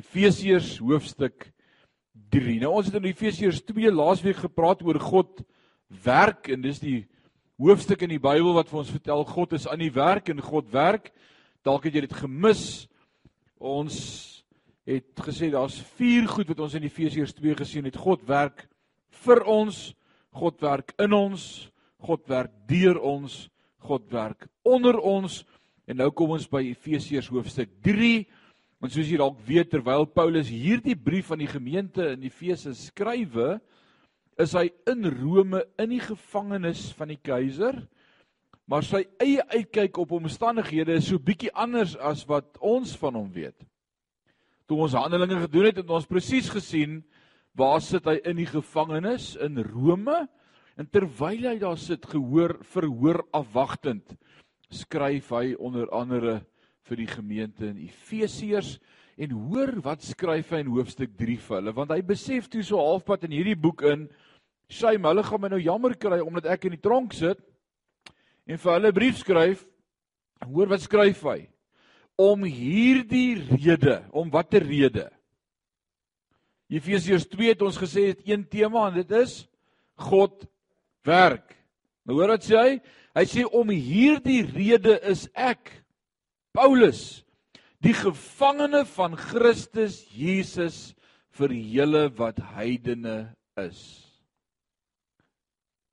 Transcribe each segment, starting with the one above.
Efesiërs hoofstuk 3. Nou ons het in Efesiërs 2 laasweek gepraat oor God werk en dis die hoofstuk in die Bybel wat vir ons vertel God is aan die werk en God werk. Dalk het jy dit gemis. Ons het gesê daar's vier goed wat ons in Efesiërs 2 gesien het. God werk vir ons, God werk in ons, God werk deur ons, God werk onder ons. En nou kom ons by Efesiërs hoofstuk 3. Want soos jy dalk weet terwyl Paulus hierdie brief aan die gemeente in Efese skrywe, is hy in Rome in die gevangenis van die keiser. Maar sy eie uitkyk op omstandighede is so bietjie anders as wat ons van hom weet. Toe ons handelinge gedoen het, het ons presies gesien waar sit hy in die gevangenis in Rome en terwyl hy daar sit gehoor verhoor afwagtend skryf hy onder andere vir die gemeente in Efesiërs en hoor wat skryf hy in hoofstuk 3 vir hulle want hy besef toe so halfpad in hierdie boek in sy hulle gaan my nou jammer kry omdat ek in die tronk sit. En vir hulle brief skryf hoor wat skryf hy om hierdie rede om watter rede? Efesiërs 2 het ons gesê het een tema en dit is God werk. Nou hoor wat sê hy? Hy sê om hierdie rede is ek Paulus, die gevangene van Christus Jesus vir julle wat heidene is.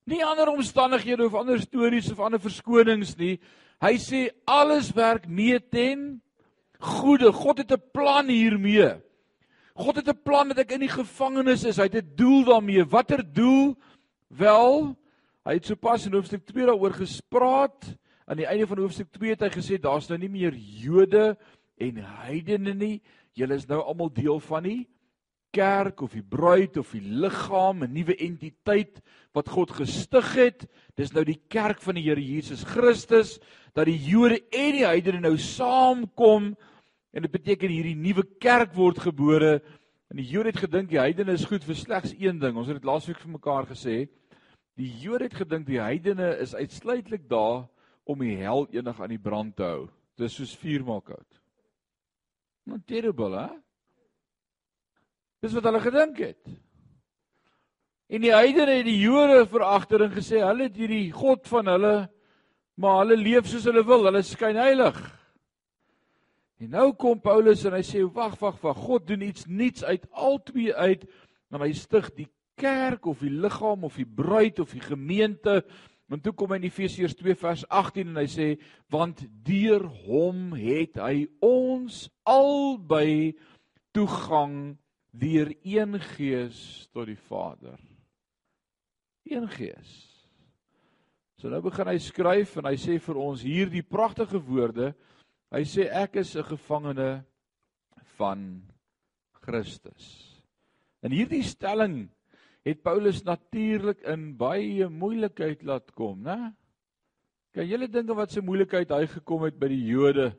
Nie ander omstandighede of ander stories of ander verskonings nie. Hy sê alles werk mee ten goeie. God het 'n plan hiermee. God het 'n plan dat ek in die gevangenis is. Hy het 'n doel daarmee. Watter doel? Wel, hy het sopas in hoofstuk 2 daaroor gespreek aan die einde van hoofstuk 2 het hy gesê daar's nou nie meer Jode en heidene nie. Julle is nou almal deel van die kerk of die bruid of die liggaam, 'n nuwe entiteit wat God gestig het. Dis nou die kerk van die Here Jesus Christus dat die Jode en die heidene nou saamkom en dit beteken hierdie nuwe kerk word gebore. En die Jode het gedink die heidene is goed vir slegs een ding. Ons het dit laasweek vir mekaar gesê. Die Jode het gedink die heidene is uitsluitlik daar om die hel enig aan die brand te hou. Dis soos vuur maak hout. Not terrible, hè? Dis wat hulle gedink het. En die heidene het die Jode veragter en gesê hulle het hierdie God van hulle, maar hulle leef soos hulle wil, hulle skyn heilig. En nou kom Paulus en hy sê wag, wag, wag, God doen iets nuuts uit albei uit, en hy stig die kerk of die liggaam of die bruid of die gemeente Want toe kom hy in Efesiërs 2 vers 18 en hy sê want deur hom het hy ons albei toegang deur een gees tot die Vader. Een gees. So nou begin hy skryf en hy sê vir ons hierdie pragtige woorde. Hy sê ek is 'n gevangene van Christus. En hierdie stelling het Paulus natuurlik in baie moeilikheid laat kom, né? Kan julle dink wat se moeilikheid hy gekom het by die Jode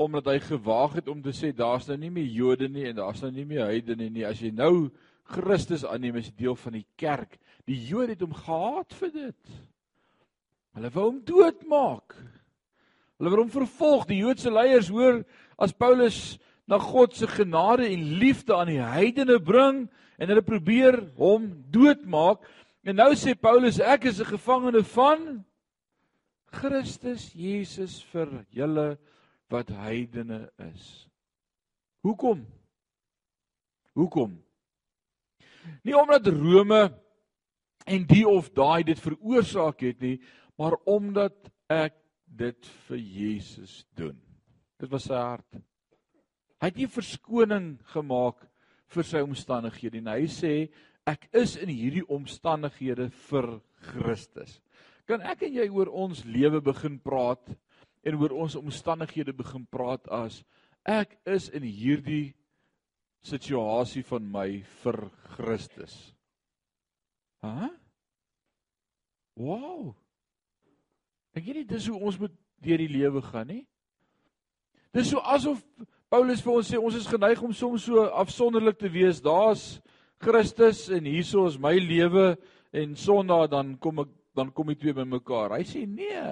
omdat hy gewaag het om te sê daar's nou nie meer Jode nie en daar's nou nie meer heidene nie. As jy nou Christus aanneem as deel van die kerk, die Jode het hom gehaat vir dit. Hulle wou hom doodmaak. Hulle wou hom vervolg. Die Joodse leiers hoor as Paulus na God se genade en liefde aan die heidene bring, en hulle probeer hom doodmaak. En nou sê Paulus ek is 'n gevangene van Christus Jesus vir julle wat heidene is. Hoekom? Hoekom? Nie omdat Rome en die of daai dit veroorsaak het nie, maar omdat ek dit vir Jesus doen. Dit was sy hart. Hy het nie verskoning gemaak vir sy omstandighede en hy sê ek is in hierdie omstandighede vir Christus. Kan ek en jy oor ons lewe begin praat en oor ons omstandighede begin praat as ek is in hierdie situasie van my vir Christus. Hæ? Huh? Wow. Ek weet nie dis hoe ons moet deur die lewe gaan nie. Dis so asof Paulus vir ons sê ons is geneig om soms so afsonderlik te wees. Daar's Christus en hierso is my lewe en Sondag dan kom ek dan kom die twee bymekaar. Hy sê nee.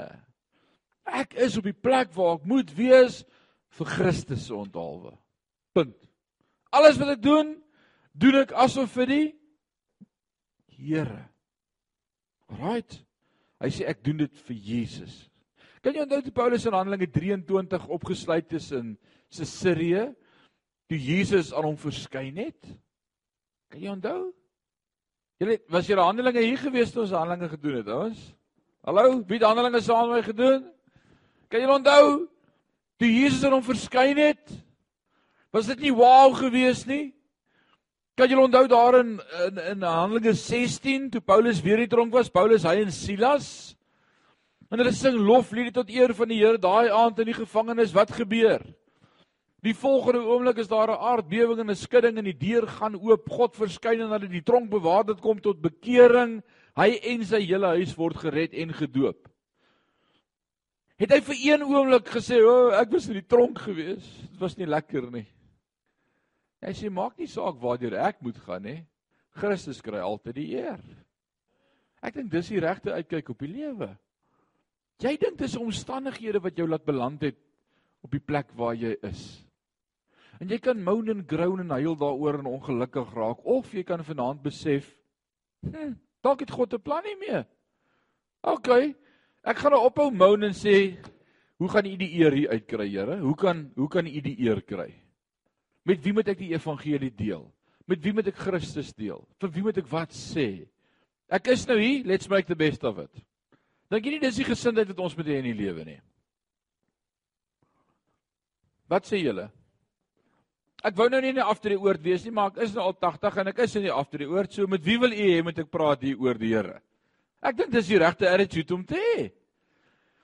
Ek is op die plek waar ek moet wees vir Christus se onthaalwe. Punt. Alles wat ek doen, doen ek asof vir die Here. Right. Hy sê ek doen dit vir Jesus. Kan jy onthou toe Paulus in Handelinge 23 opgesluit is in Caesarea toe Jesus aan hom verskyn het? Kan jy onthou? Julle was julle Handelinge hier gewees toe ons Handelinge gedoen het, ons? Hallo, wie het Handelinge saam met my gedoen? Kan julle onthou toe Jesus aan hom verskyn het? Was dit nie wow geweest nie? Kan julle onthou daar in in, in Handelinge 16 toe Paulus weer die tronk was, Paulus hy en Silas en hulle sing lofliedere tot eer van die Here daai aand in die gevangenis. Wat gebeur? Die volgende oomblik is daar 'n aardbewing en 'n skudding en die deur gaan oop. God verskyn en hulle die tronkbewaarder kom tot bekering. Hy en sy hele huis word gered en gedoop. Het hy vir een oomblik gesê, "O, oh, ek was in die tronk gewees. Dit was nie lekker nie." Hy sê maak nie saak waartoe ek moet gaan nie. Christus kry altyd die eer. Ek dink dis die regte uitkyk op die lewe. Jy dink dis omstandighede wat jou laat beland het op die plek waar jy is. En jy kan moan en groan en huil daaroor en ongelukkig raak of jy kan vanaand besef, hm, dalk het God 'n plan nie meer. OK. Ek gaan nou ophou moan en sê, hoe gaan U die eer hier uitkry, Here? Hoe kan hoe kan U die eer kry? Met wie moet ek die evangelie deel? Met wie moet ek Christus deel? Vir wie moet ek wat sê? Ek is nou hier, let's make the best of it. Dink jy nie dis die gesindheid wat ons moet hê in die lewe nie? Wat sê julle? Ek wou nou nie in die aftree oord wees nie, maar ek is nou al 80 en ek is in die aftree oord, so met wie wil u hê moet ek praat hier oor die Here? Ek dink dis die regte attitude om te hê.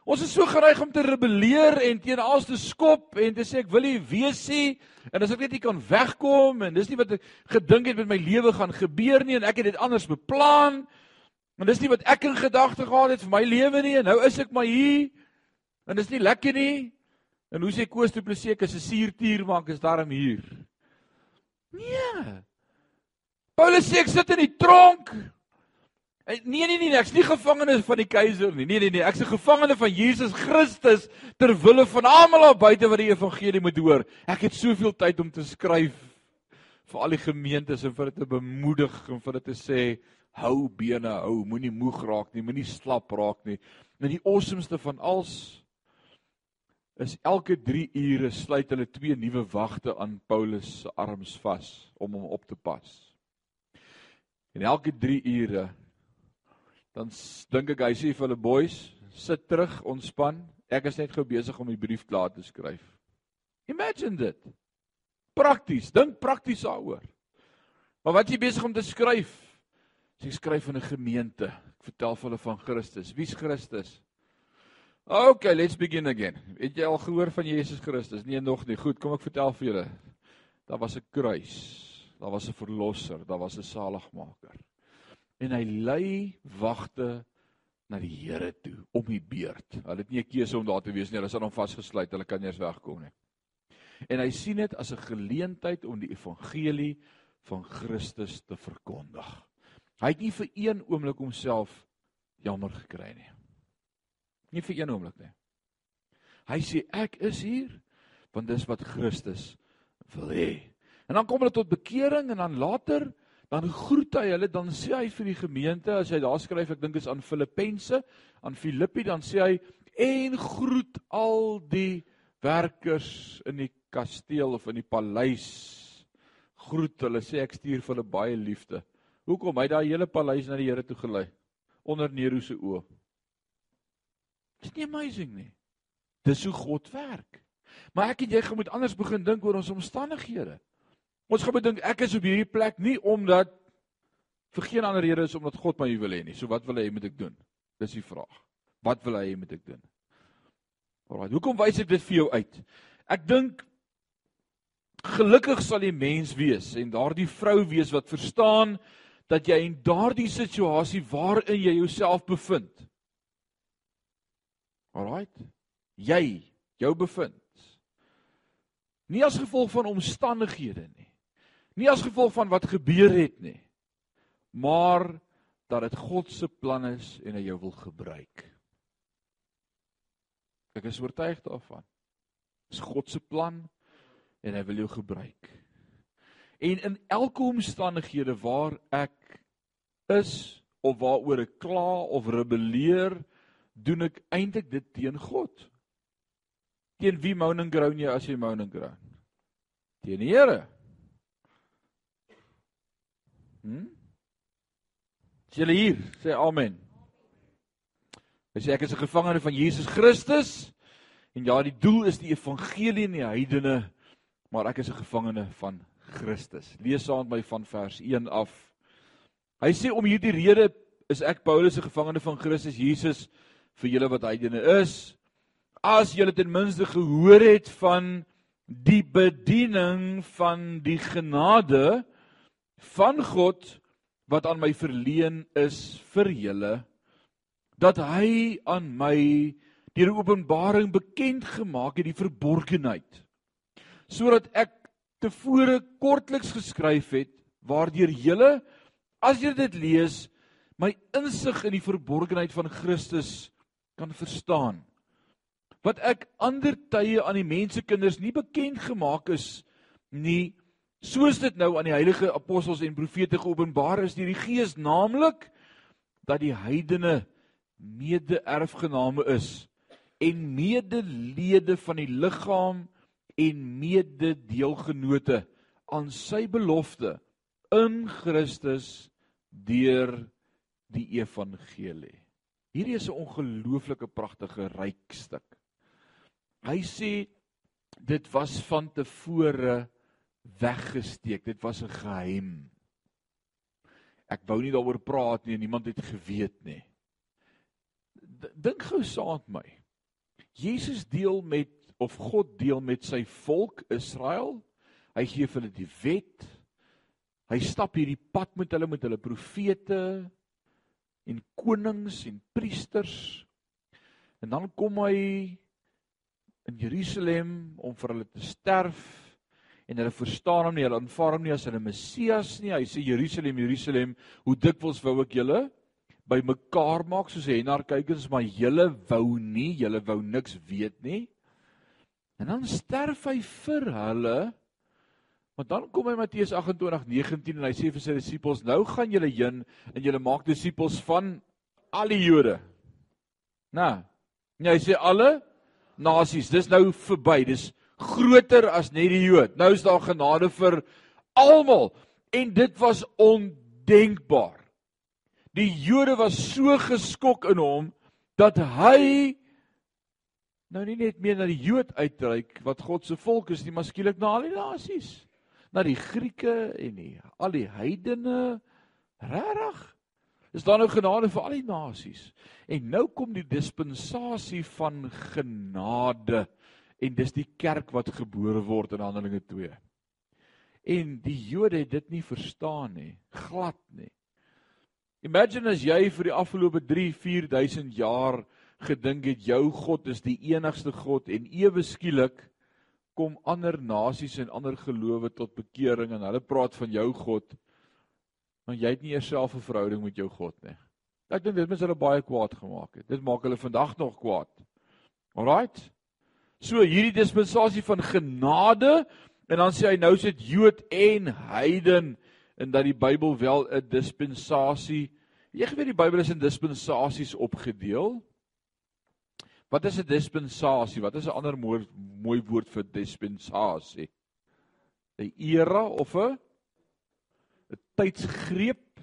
Ons is so geneig om te rebelleer en teen alles te skop en te sê ek wil nie wees nie en as ek net nie kan wegkom en dis nie wat ek gedink het met my lewe gaan gebeur nie en ek het dit anders beplan en dis nie wat ek in gedagte gehad het vir my lewe nie en nou is ek maar hier en dis nie lekker nie en hoe sê Koos Du Plessis is 'n suurtuur maar ek is daarom hier nee Paulus sê ek sit in die tronk Nee nee nee, ek's nie gevangene van die keiser nie. Nee nee nee, ek's 'n gevangene van Jesus Christus ter wille van almal daar buite wat die evangelie moet hoor. Ek het soveel tyd om te skryf vir al die gemeentes en vir dit te bemoedig en vir dit te sê hou bene hou, moenie moeg raak nie, moenie slap raak nie. En die awesomeste van als is elke 3 ure sluit hulle twee nuwe wagte aan Paulus se arms vas om hom op te pas. En elke 3 ure dan dink ek hy sê vir hulle boys, sit terug, ontspan. Ek is net gou besig om die brief klaar te skryf. Imagine dit. Prakties, dink prakties daaroor. Maar wat jy besig om te skryf? Jy skryf in 'n gemeente. Ek vertel vir hulle van Christus. Wie's Christus? Okay, let's begin again. Het jy al gehoor van Jesus Christus? Nee, nog nie. Goed, kom ek vertel vir julle. Daar was 'n kruis. Daar was 'n verlosser, daar was 'n saligmaker en hy lei wagte na die Here toe om die beurt. Hulle het nie 'n keuse om daar te wees nie. Hulle is aan hom vasgesluit. Hulle kan nie eens wegkom nie. En hy sien dit as 'n geleentheid om die evangelie van Christus te verkondig. Hy het nie vir een oomblik homself jammer gekry nie. Nie vir een oomblik nie. Hy sê ek is hier want dis wat Christus wil hê. En dan kom hulle tot bekering en dan later dan groet hy hulle dan sê hy vir die gemeente as hy daar skryf ek dink is aan Filippense aan Filippi dan sê hy en groet al die werkers in die kasteel of in die paleis groet hulle sê ek stuur vir hulle baie liefde hoekom hy daai hele paleis na die Here toe gelei onder Nero se oë Dis nie amazing nie dis hoe God werk maar ek en jy moet anders begin dink oor ons omstandighede Ons gaan bedink ek is op hierdie plek nie omdat vir geen ander rede is omdat God my hier wil hê nie. So wat wil hy moet ek doen? Dis die vraag. Wat wil hy moet ek doen? Alraai, hoekom wys ek dit vir jou uit? Ek dink gelukkig sal die mens wees en daardie vrou wees wat verstaan dat jy in daardie situasie waarin jy jouself bevind. Alraai. Jy jou bevind. Nie as gevolg van omstandighede nie. Nie as gevolg van wat gebeur het nie, maar dat dit God se plan is en hy jou wil gebruik. Ek is oortuig daarvan. Dis God se plan en hy wil jou gebruik. En in elke omstandighede waar ek is of waaroor ek kla of rebelleer, doen ek eintlik dit teen God. Teen wie moaning groan jy as jy moaning groan? Teen die Here. Hm? Is julle hier? Sê amen. As ek is 'n gevangene van Jesus Christus en ja, die doel is die evangelie in die heidene, maar ek is 'n gevangene van Christus. Lees saam my van vers 1 af. Hy sê om hierdie rede is ek Paulus 'n gevangene van Christus Jesus vir julle wat heidene is. As julle ten minste gehoor het van die bediening van die genade van God wat aan my verleen is vir julle dat hy aan my deur openbaring bekend gemaak het die verborgenheid sodat ek tevore kortliks geskryf het waardeur julle as jy dit lees my insig in die verborgenheid van Christus kan verstaan wat ek ander tye aan die mensekinders nie bekend gemaak is nie soos dit nou aan die heilige apostels en profete geopenbaar is deur die Gees, naamlik dat die heidene mede-erfgename is en medelede van die liggaam en mede-deelgenote aan sy belofte in Christus deur die evangelie. Hierdie is 'n ongelooflike pragtige ryk stuk. Hy sê dit was van tevore weggesteek. Dit was 'n geheim. Ek wou nie daaroor praat nie, niemand het geweet nie. Dink gou saam met my. Jesus deel met of God deel met sy volk Israel. Hy gee vir hulle die wet. Hy stap hierdie pad met hulle met hulle profete en konings en priesters. En dan kom hy in Jerusalem om vir hulle te sterf en hulle verstaan hom nie, hulle aanvaar hom nie as 'n Messias nie. Hy sê Jerusalem, Jerusalem, hoe dikwels wou ek julle by mekaar maak soos Hennar kykers, maar julle wou nie, julle wou niks weet nie. En dan sterf hy vir hulle. Maar dan kom hy Matteus 28:19 en hy sê vir sy disippels: "Nou gaan julle heen en julle maak disippels van al die Jode." Nou, nee, hy sê alle nasies. Dis nou verby. Dis groter as net die Jood. Nou is daar genade vir almal en dit was ondenkbaar. Die Jode was so geskok in hom dat hy nou nie net meer na die Jood uitreik wat God se volk is nie, maar skielik na al die nasies, na die Grieke en die al die heidene. Regtig? Is daar nou genade vir al die nasies? En nou kom die dispensasie van genade en dis die kerk wat gebore word in Handelinge 2. En die Jode het dit nie verstaan nie, glad nie. Imagine as jy vir die afgelope 3 4000 jaar gedink het jou God is die enigste God en ewe skielik kom ander nasies en ander gelowe tot bekering en hulle praat van jou God maar jy het nie eers self 'n verhouding met jou God nie. Ek dink dit mens hulle baie kwaad gemaak het. Dit maak hulle vandag nog kwaad. Alraight. So hierdie dispensasie van genade en dan sê hy nou sit Jood en heiden en dat die Bybel wel 'n dispensasie. Jy geweet die Bybel is in dispensasies opgedeel. Wat is 'n dispensasie? Wat is 'n ander mooi mooi woord vir dispensasie? 'n Era of 'n 'n tydsgreep?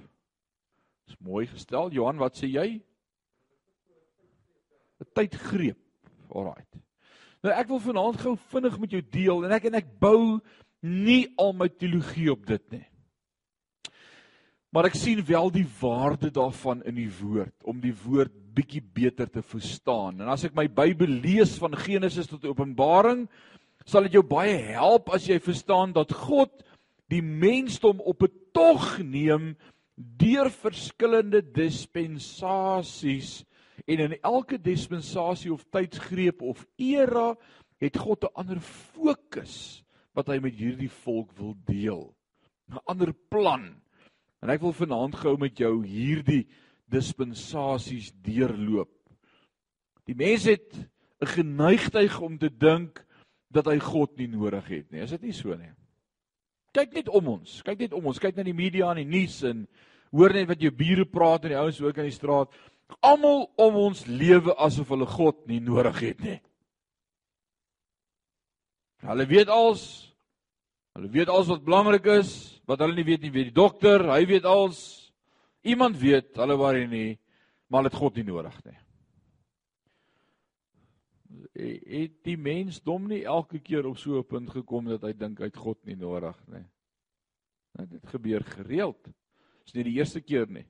Dis mooi gestel. Johan, wat sê jy? 'n Tydgreep. Alraight. Nou ek wil vanaand gou vinnig met jou deel en ek en ek bou nie al my teologie op dit nie. Maar ek sien wel die waarde daarvan in die woord om die woord bietjie beter te verstaan. En as ek my Bybel lees van Genesis tot Openbaring, sal dit jou baie help as jy verstaan dat God die mensdom op 'n tog neem deur verskillende dispensasies En in elke dispensasie of tydsgreep of era het God 'n ander fokus wat hy met hierdie volk wil deel. 'n Ander plan. En ek wil vanaand gou met jou hierdie dispensasies deurloop. Die mens het 'n geneigtheid om te dink dat hy God nie nodig het nie. Is dit nie so nie? Kyk net om ons. Kyk net om ons. Kyk na die media en die nuus en hoor net wat jou bure praat en die ouens ook aan die straat. Almal om ons lewe asof hulle God nie nodig het nie. Hulle weet als hulle weet als wat belangrik is, wat hulle nie weet nie, weet die dokter, hy weet als iemand weet, hulle worry nie, maar hulle het God nie nodig nie. Het die mens dom nie elke keer op so 'n punt gekom dat hy dink hy het God nie nodig nie. Nou dit gebeur gereeld. Dis nie die eerste keer nie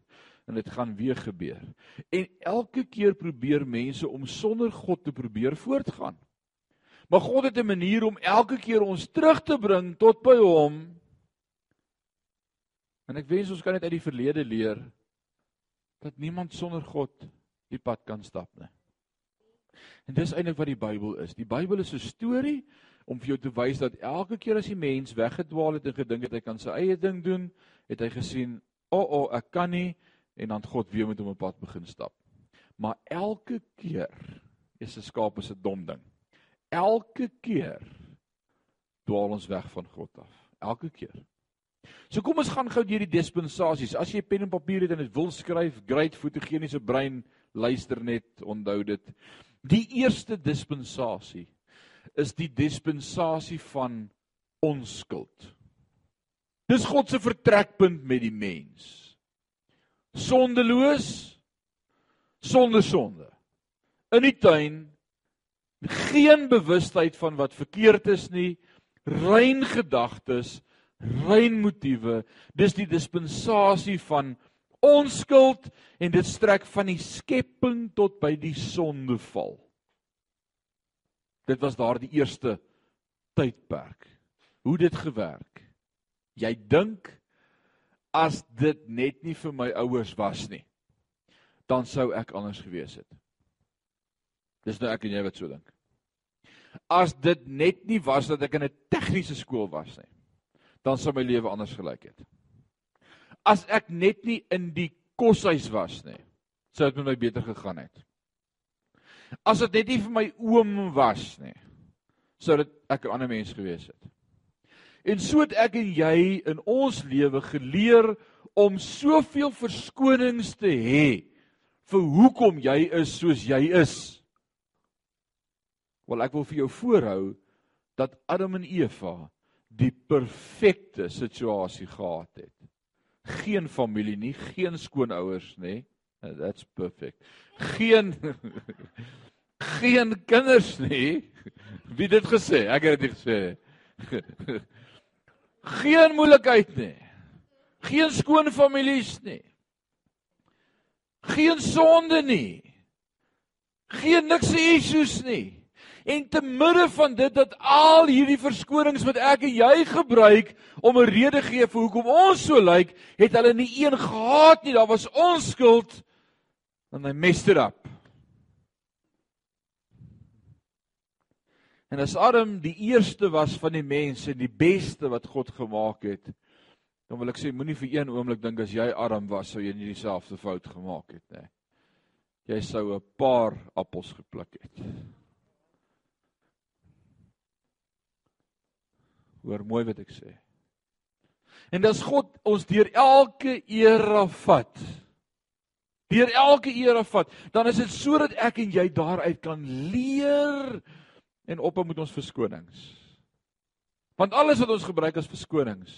en dit gaan weer gebeur. En elke keer probeer mense om sonder God te probeer voortgaan. Maar God het 'n manier om elke keer ons terug te bring tot by hom. En ek wens ons kan net uit die verlede leer dat niemand sonder God die pad kan stap nie. En dis eintlik wat die Bybel is. Die Bybel is 'n storie om vir jou te wys dat elke keer as die mens weggedwaal het en gedink het hy kan sy eie ding doen, het hy gesien, "O, oh, o, oh, ek kan nie," en dan God weer met hom op pad begin stap. Maar elke keer is 'n skaap is 'n dom ding. Elke keer dwaal ons weg van God af. Elke keer. So kom ons gaan gou deur die dispensasies. As jy pen en papier het en dit wil skryf, great fotogeniese brein, luister net, onthou dit. Die eerste dispensasie is die dispensasie van onskuld. Dis God se vertrekpunt met die mens. Sondeloos, sonder sonde. In die tuin geen bewustheid van wat verkeerd is nie, rein gedagtes, rein motiewe. Dis die dispensasie van onskuld en dit strek van die skepping tot by die sondeval. Dit was daar die eerste tydperk. Hoe dit gewerk. Jy dink as dit net nie vir my ouers was nie, dan sou ek anders gewees het. Dis nou ek en jy wat so dink. As dit net nie was dat ek in 'n tegniese skool was nie, dan sou my lewe anders gelyk het. As ek net nie in die koshuis was nie, sou dit met my beter gegaan het. As dit net nie vir my oom was nie, sou dit ek 'n ander mens gewees het. En so het ek en jy in ons lewe geleer om soveel verskonings te hê vir hoekom jy is soos jy is. Wel ek wil vir jou voorhou dat Adam en Eva die perfekte situasie gehad het. Geen familie nie, geen skoonouers nê. That's perfect. Geen geen kinders nie. Wie dit gesê? Ek het dit gesê. Geen moeilikheid nie. Geen skoon families nie. Geen sonde nie. Geen niks issues nie. En te midde van dit dat al hierdie verskonings wat ek en jy gebruik om 'n rede gee vir hoekom ons so lyk, het hulle nie een gehad nie. Daar was onskuld en hy messed it up. En as Adam die eerste was van die mense, die beste wat God gemaak het, dan wil ek sê moenie vir een oomblik dink as jy Adam was, sou jy nie dieselfde fout gemaak het nie. Jy sou 'n paar appels gepluk het. Hoor mooi wat ek sê. En dis God ons deur elke era vat. Deur elke era vat, dan is dit sodat ek en jy daaruit kan leer en ophou met ons verskonings. Want alles wat ons gebruik as verskonings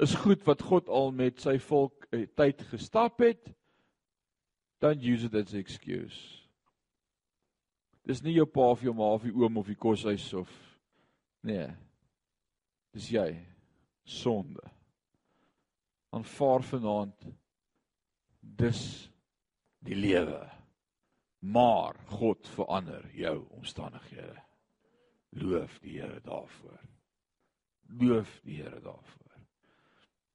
is goed wat God al met sy volk eh, tyd gestap het. Dan use it as an excuse. Dis nie jou pa of jou ma of die oom of die koshuis of nee. Dis jy sonde. Aanvaar vanaand dis die lewe. Maar God verander jou omstandighede. Loof die Here daarvoor. Loof die Here daarvoor.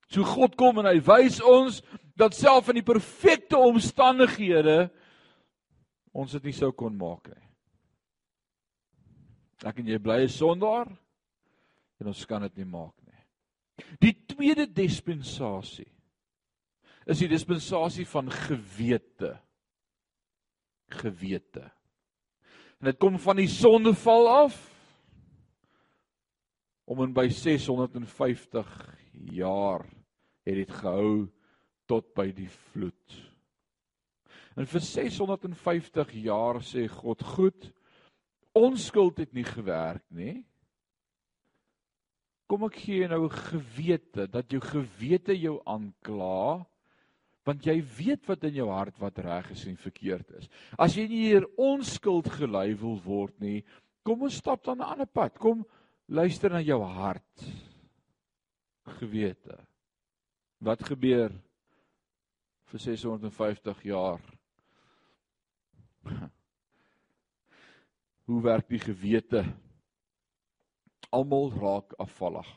So God kom en hy wys ons dat self in die perfekte omstandighede ons dit nie sou kon maak nie. Ek en jy bly 'n sondaar en ons kan dit nie maak nie. Die tweede dispensasie is die dispensasie van gewete. Gewete. En dit kom van die sondeval af. om en by 650 jaar het dit gehou tot by die vloed. En vir 650 jaar sê God goed, onskuld het nie gewerk nie. Kom ek gee nou gewete dat jou gewete jou aankla want jy weet wat in jou hart wat reg is en verkeerd is. As jy nie hier onskuld gelei wil word nie, kom ons stap dan 'n ander pad. Kom luister na jou hart. Gewete. Wat gebeur vir 650 jaar? Hoe werk die gewete? Almal raak afvallig.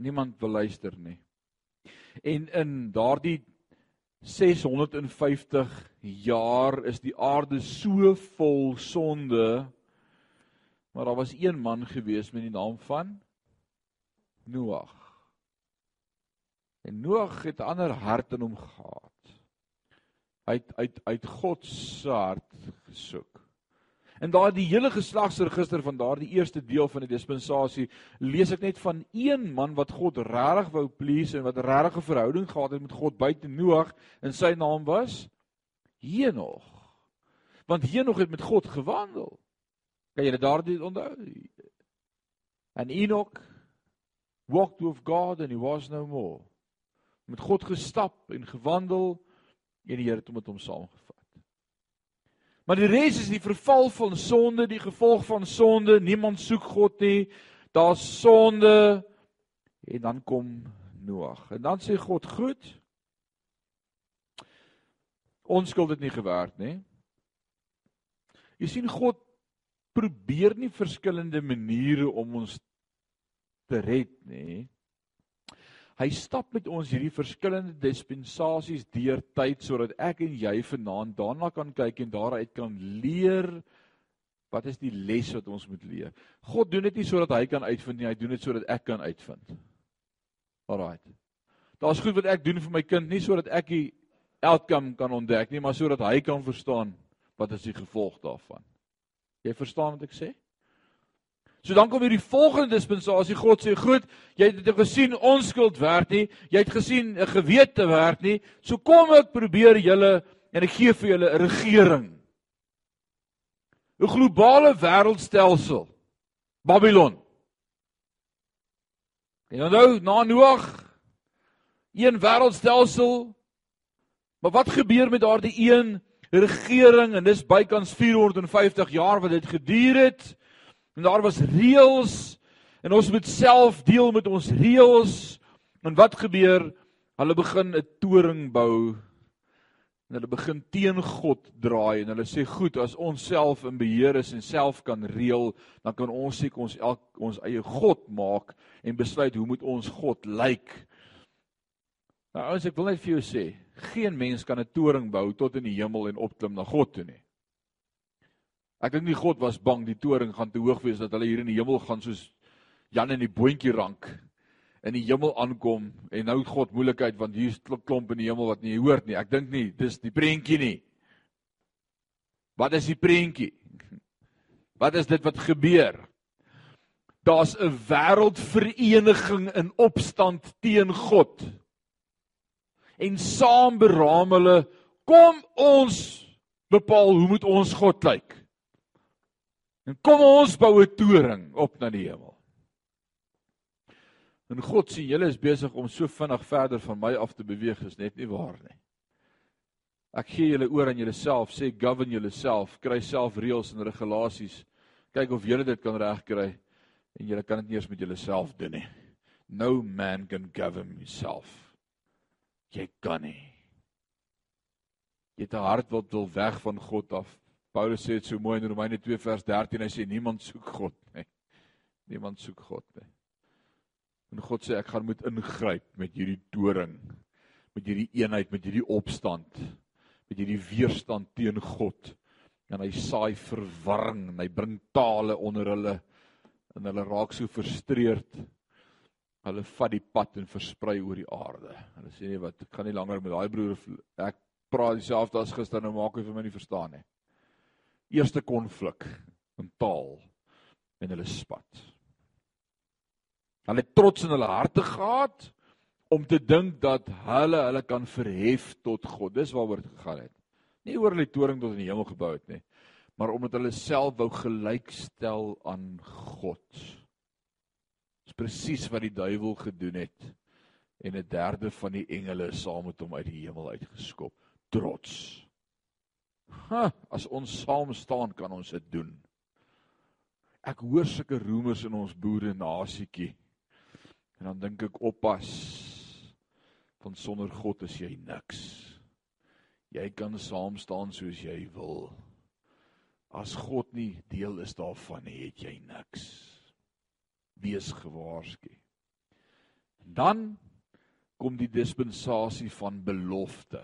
Niemand wil luister nie. En in daardie 650 jaar is die aarde so vol sonde. Maar daar was een man gewees met die naam van Noag. En Noag het 'n ander hart in hom gehad. Hy het uit uit God se hart gesoek. En daar die hele geslagsregister van daardie eerste deel van die dispensasie lees ek net van een man wat God regtig wou please en wat regtig 'n verhouding gehad het met God buite Noag en sy naam was Henog. Want Henog het met God gewandel. Kan dit daardie onthou? En Enoch walked with God and he was no more met God gestap en gewandel en die Here het hom met hom saamgevat. Maar die res is die verval van sonde, die gevolg van sonde. Niemand soek God nie. Daar's sonde en dan kom Noag. En dan sê God: "Goed. Onskuld het nie gewerk nie." Jy sien God probeer nie verskillende maniere om ons te red nie. Hy stap met ons hierdie verskillende dispensasies deur tyd sodat ek en jy vanaand daarna kan kyk en daaruit kan leer wat is die les wat ons moet leer. God doen dit nie sodat hy kan uitvind nie, hy doen dit sodat ek kan uitvind. Alraight. Daar's goed wat ek doen vir my kind nie sodat ek die outcome kan ontdek nie, maar sodat hy kan verstaan wat is die gevolg daarvan. Jy verstaan wat ek sê? So dan kom hier die volgende dispensasie. God sê, "Goed, jy het dit gesien onskuld werd nie. Jy het gesien 'n gewete werd nie. So kom ek probeer julle en ek gee vir julle 'n regering. 'n Globale wêreldstelsel. Babylon. En nou na Noag een wêreldstelsel. Maar wat gebeur met daardie een regering en dis bykans 450 jaar wat dit geduur het? En daar was reëls en ons moet self deel met ons reëls. En wat gebeur? Hulle begin 'n toring bou. En hulle begin teen God draai en hulle sê goed, as ons self in beheer is en self kan reël, dan kan ons seker ons elk ons eie God maak en besluit hoe moet ons God lyk. Nou ouens, ek wil net vir jou sê, geen mens kan 'n toring bou tot in die hemel en opklim na God toe nie. Ek dink nie God was bang die toring gaan te hoog wees dat hulle hier in die hemel gaan soos Jan in die boontjie rank in die hemel aankom en nou God moeilikheid want hier's klomp in die hemel wat nie hoort nie. Ek dink nie dis die prentjie nie. Wat is die prentjie? Wat is dit wat gebeur? Daar's 'n wêreldvereniging in opstand teen God. En saam beraam hulle kom ons bepaal hoe moet ons God lyk? En kom ons bou 'n toring op na die hemel. En God sien julle is besig om so vinnig verder van my af te beweeg, is net nie waar nie. Ek gee julle oor aan julleself, sê govern julleself, kry self reëls en regulasies. Kyk of julle dit kan regkry en julle kan dit nie eers met julleself doen nie. No man can govern himself. Jy kan nie. Jy het 'n hart wat wil weg van God af. Paulus sê dit so mooi in Romeine 2 vers 13. Hy sê niemand soek God nie. Niemand soek God nie. En God sê ek gaan moet ingryp met hierdie doring, met hierdie eenheid, met hierdie opstand, met hierdie weerstand teen God. En hy saai verwarring en hy bring tale onder hulle en hulle raak so frustreerd. Hulle vat die pad en versprei oor die aarde. Hulle sê nee, wat ek gaan nie langer met daai broer ek praat dieselfde as gister nou maak hy vir my nie verstaan nie eerste konflik in taal. en hulle spat. Hulle het trots in hulle harte gehad om te dink dat hulle hulle kan verhef tot God. Dis waaroor dit gegaan het. Nie oor hulle toring tot in die hemel gebou het nie, maar omdat hulle self wou gelykstel aan God. Dis presies wat die duiwel gedoen het en 'n derde van die engele saam met hom uit die hemel uitgeskop. Trots. Ha, as ons saam staan kan ons dit doen. Ek hoor sulke roemers in ons boere nasietjie. En dan dink ek oppas. Want sonder God is jy niks. Jy kan saam staan soos jy wil. As God nie deel is daarvan nie, het jy niks. Wees gewaarsku. Dan kom die dispensasie van belofte.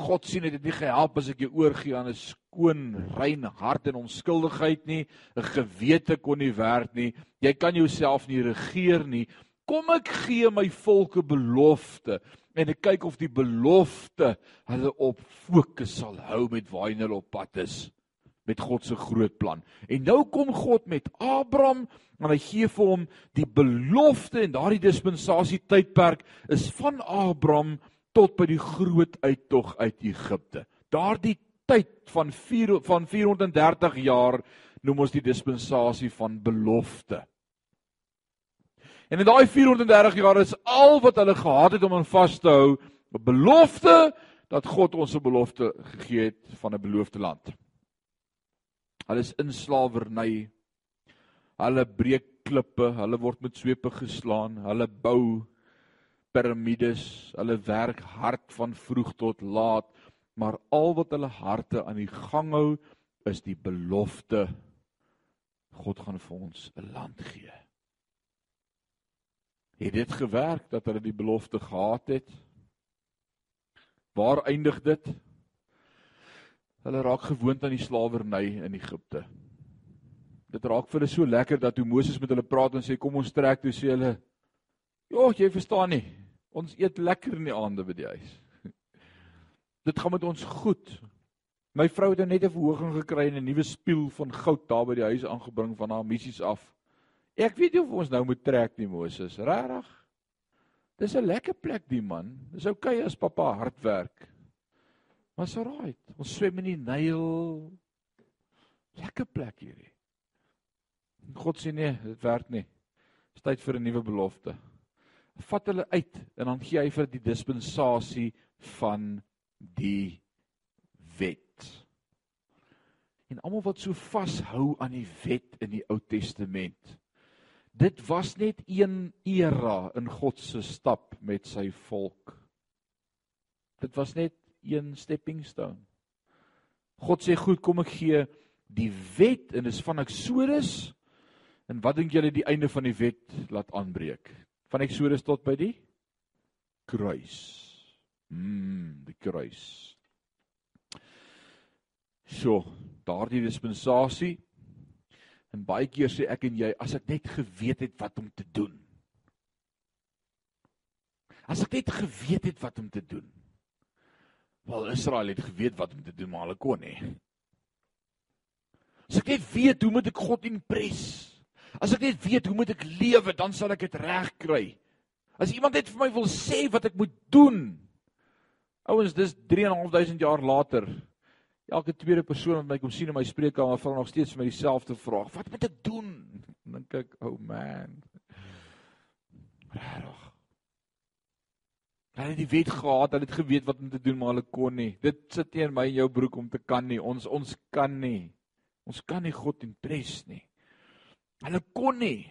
God sien dit het nie gehelp as ek jou oorgie aan 'n skoon, rein hart en onskuldigheid nie. 'n Gewete kon nie werk nie. Jy kan jouself nie regeer nie. Kom ek gee my volke belofte en ek kyk of die belofte hulle op fokus sal hou met waar hulle op pad is met God se groot plan. En nou kom God met Abraham en hy gee vir hom die belofte en daardie dispensasie tydperk is van Abraham tot by die groot uittog uit Egipte. Daardie tyd van 4 van 430 jaar noem ons die dispensasie van belofte. En in daai 430 jaar is al wat hulle gehad het om aan vas te hou, 'n belofte dat God ons 'n belofte gegee het van 'n beloofde land. Hulle is in slawerny. Hulle breek klippe, hulle word met swepe geslaan, hulle bou piramides, hulle werk hard van vroeg tot laat, maar al wat hulle harte aan die gang hou is die belofte God gaan vir ons 'n land gee. Het dit gewerk dat hulle die belofte gehad het? Waar eindig dit? Hulle raak gewoond aan die slawerny in Egipte. Dit raak vir hulle so lekker dat toe Moses met hulle praat en sê kom ons trek toe sê hulle Ja, jy verstaan nie. Ons eet lekker in die aande by die huis. Dit gaan met ons goed. My vrou het nou net 'n verhoging gekry en 'n nuwe spieël van goud daar by die huis aangebring van haar missies af. Ek weet nie of ons nou moet trek nie, Moses. Regtig? Dis 'n lekker plek die man. Dis oukei okay as pappa hard werk. Maar so right. Ons swem in die Nyl. Lekker plek hierdie. God sê nee, dit werk nie. Dis tyd vir 'n nuwe belofte vat hulle uit en dan gee hy vir die dispensasie van die wet. En almal wat so vashou aan die wet in die Ou Testament. Dit was net een era in God se stap met sy volk. Dit was net een stepping stone. God sê goed, kom ek gee die wet en dis van Eksodus en wat dink julle die einde van die wet laat aanbreek? Van Eksodus tot by die kruis. Mm, die kruis. So, daardie dispensasie en baie keer sê ek en jy as ek net geweet het wat om te doen. As ek net geweet het wat om te doen. Wel Israel het geweet wat om te doen, maar hulle kon nie. As ek net weet hoe moet ek God impres? As ek net weet hoe moet ek lewe, dan sal ek dit reg kry. As iemand net vir my wil sê wat ek moet doen. Ouens, dis 3.500 jaar later. Elke tweede persoon wat my kom sien in my spreekkamer vra nog steeds vir my dieselfde vraag. Wat moet ek doen? Dink ek, "Oh man." Regtig. Hulle het die wet gehad, hulle het geweet wat om te doen, maar hulle kon nie. Dit sit in my en jou broek om te kan nie. Ons ons kan nie. Ons kan nie God impres nie. Hulle kon nie.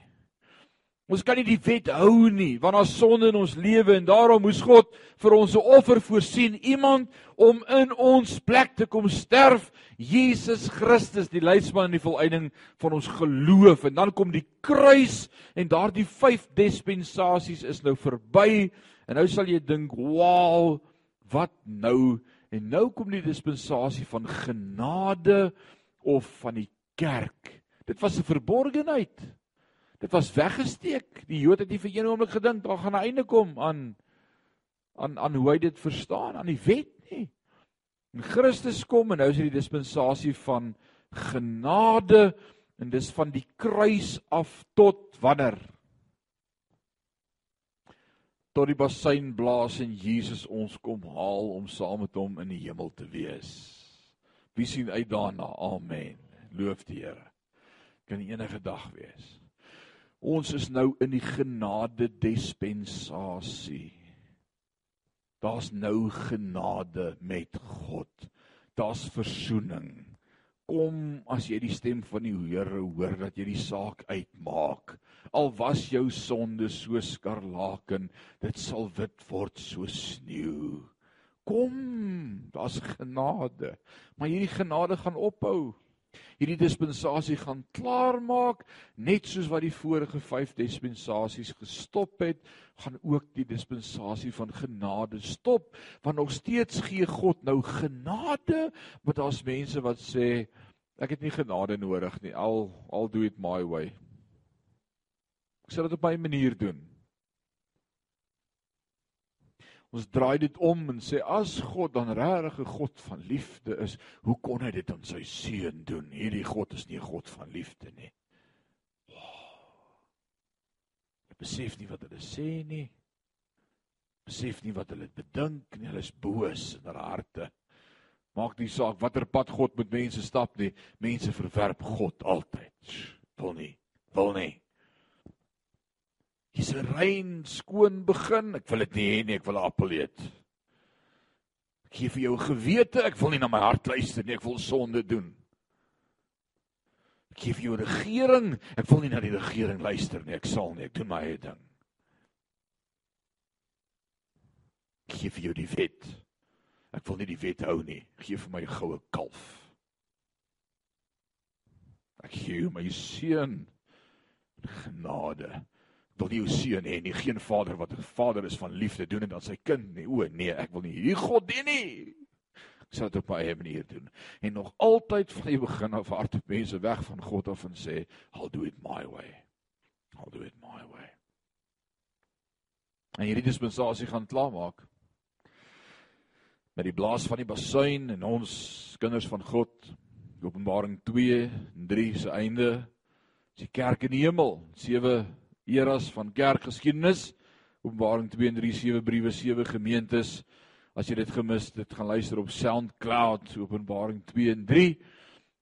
Ons kan nie die wet hou nie, want daar's sonde in ons lewe en daarom moes God vir ons 'n offer voorsien, iemand om in ons plek te kom sterf, Jesus Christus, die leidsman en die volëinding van ons geloof. En dan kom die kruis en daardie vyf dispensasies is nou verby en nou sal jy dink, "Wow, wat nou?" En nou kom die dispensasie van genade of van die kerk. Dit was 'n verborgenheid. Dit was weggesteek. Die Jode het nie vir een oomblik gedink daar gaan 'n einde kom aan aan aan hoe hy dit verstaan, aan die wet nie. En Christus kom en nou is dit die dispensasie van genade En dis van die kruis af tot wanneer? Tot die bassein blaas en Jesus ons kom haal om saam met hom in die hemel te wees. Wie sien uit daarna? Amen. Loof die Here. Kan enige dag wees. Ons is nou in die genade dispensasie. Daar's nou genade met God. Daar's verzoening kom as jy die stem van die Here hoor dat jy die saak uitmaak. Al was jou sonde so skarlaken, dit sal wit word so sneeu. Kom, daar's genade. Maar hierdie genade gaan ophou. Hierdie dispensasie gaan klaarmaak net soos wat die vorige 5 dispensasies gestop het, gaan ook die dispensasie van genade stop, want nog steeds gee God nou genade, maar daar's mense wat sê ek het nie genade nodig nie. Al al do it my way. Ek sal dit op my manier doen. Ons draai dit om en sê as God dan regtig 'n God van liefde is, hoe kon hy dit aan sy seun doen? Hierdie God is nie 'n God van liefde nie. Hulle besef nie wat hulle sê nie. Besef nie wat hulle bedink nie. Hulle is boos in hulle harte. Maak nie saak watter pad God met mense stap nie. Mense verwerp God altyd. Wil nie. Wil nie. Dis 'n rein skoon begin. Ek wil dit nie hê nie, ek wil 'n appel eet. Ek gee vir jou gewete, ek wil nie na my hart luister nie, ek wil sonde doen. Ek gee vir jou regering, ek wil nie na die regering luister nie, ek sal nie, ek doen my eie ding. Ek gee vir jou die wet. Ek wil nie die wet hou nie. Gee vir my 'n goue kalf. Ek gee my seun genade wil nie jou seun hê nie. Geen vader wat 'n vader is van liefde doen dit aan sy kind nie. O nee, ek wil nie hierdie God dien nie. Ek sal dit op my eie manier doen. En nog altyd van die begin af hardop mense weg van God af en sê, "I'll do it my way." I'll do it my way. En hierdie dispensasie gaan klaarmaak. Met die blaas van die basuin en ons kinders van God, Openbaring 2 en 3 se einde, is die kerk in die hemel, eras van kerkgeskiedenis. Openbaring 2 en 3 sewe briewe, sewe gemeentes. As jy dit gemis het, gaan luister op SoundCloud Openbaring 2 en 3.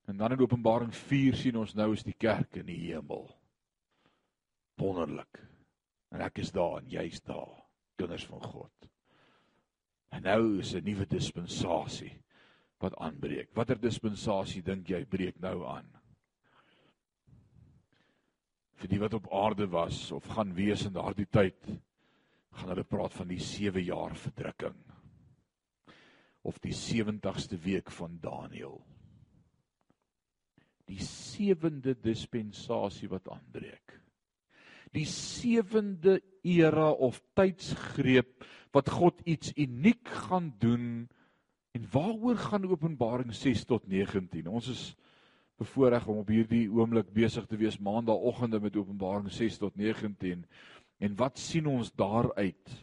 En dan in Openbaring 4 sien ons nou is die kerk in die hemel. Wonderlik. En ek is daar en jy's daar, kinders van God. En nou is 'n nuwe dispensasie wat aanbreek. Watter dispensasie dink jy breek nou aan? Vir die wat op aarde was of gaan wees in daardie tyd gaan hulle praat van die 7 jaar verdrukking. Of die 70ste week van Daniël. Die sewende dispensasie wat aanbreek. Die sewende era of tydsgreep wat God iets uniek gaan doen en waaroor gaan Openbaring 6 tot 19 ons is bevoorreg om op hierdie oomblik besig te wees maandagooggende met Openbaring 6 tot 19. En wat sien ons daaruit?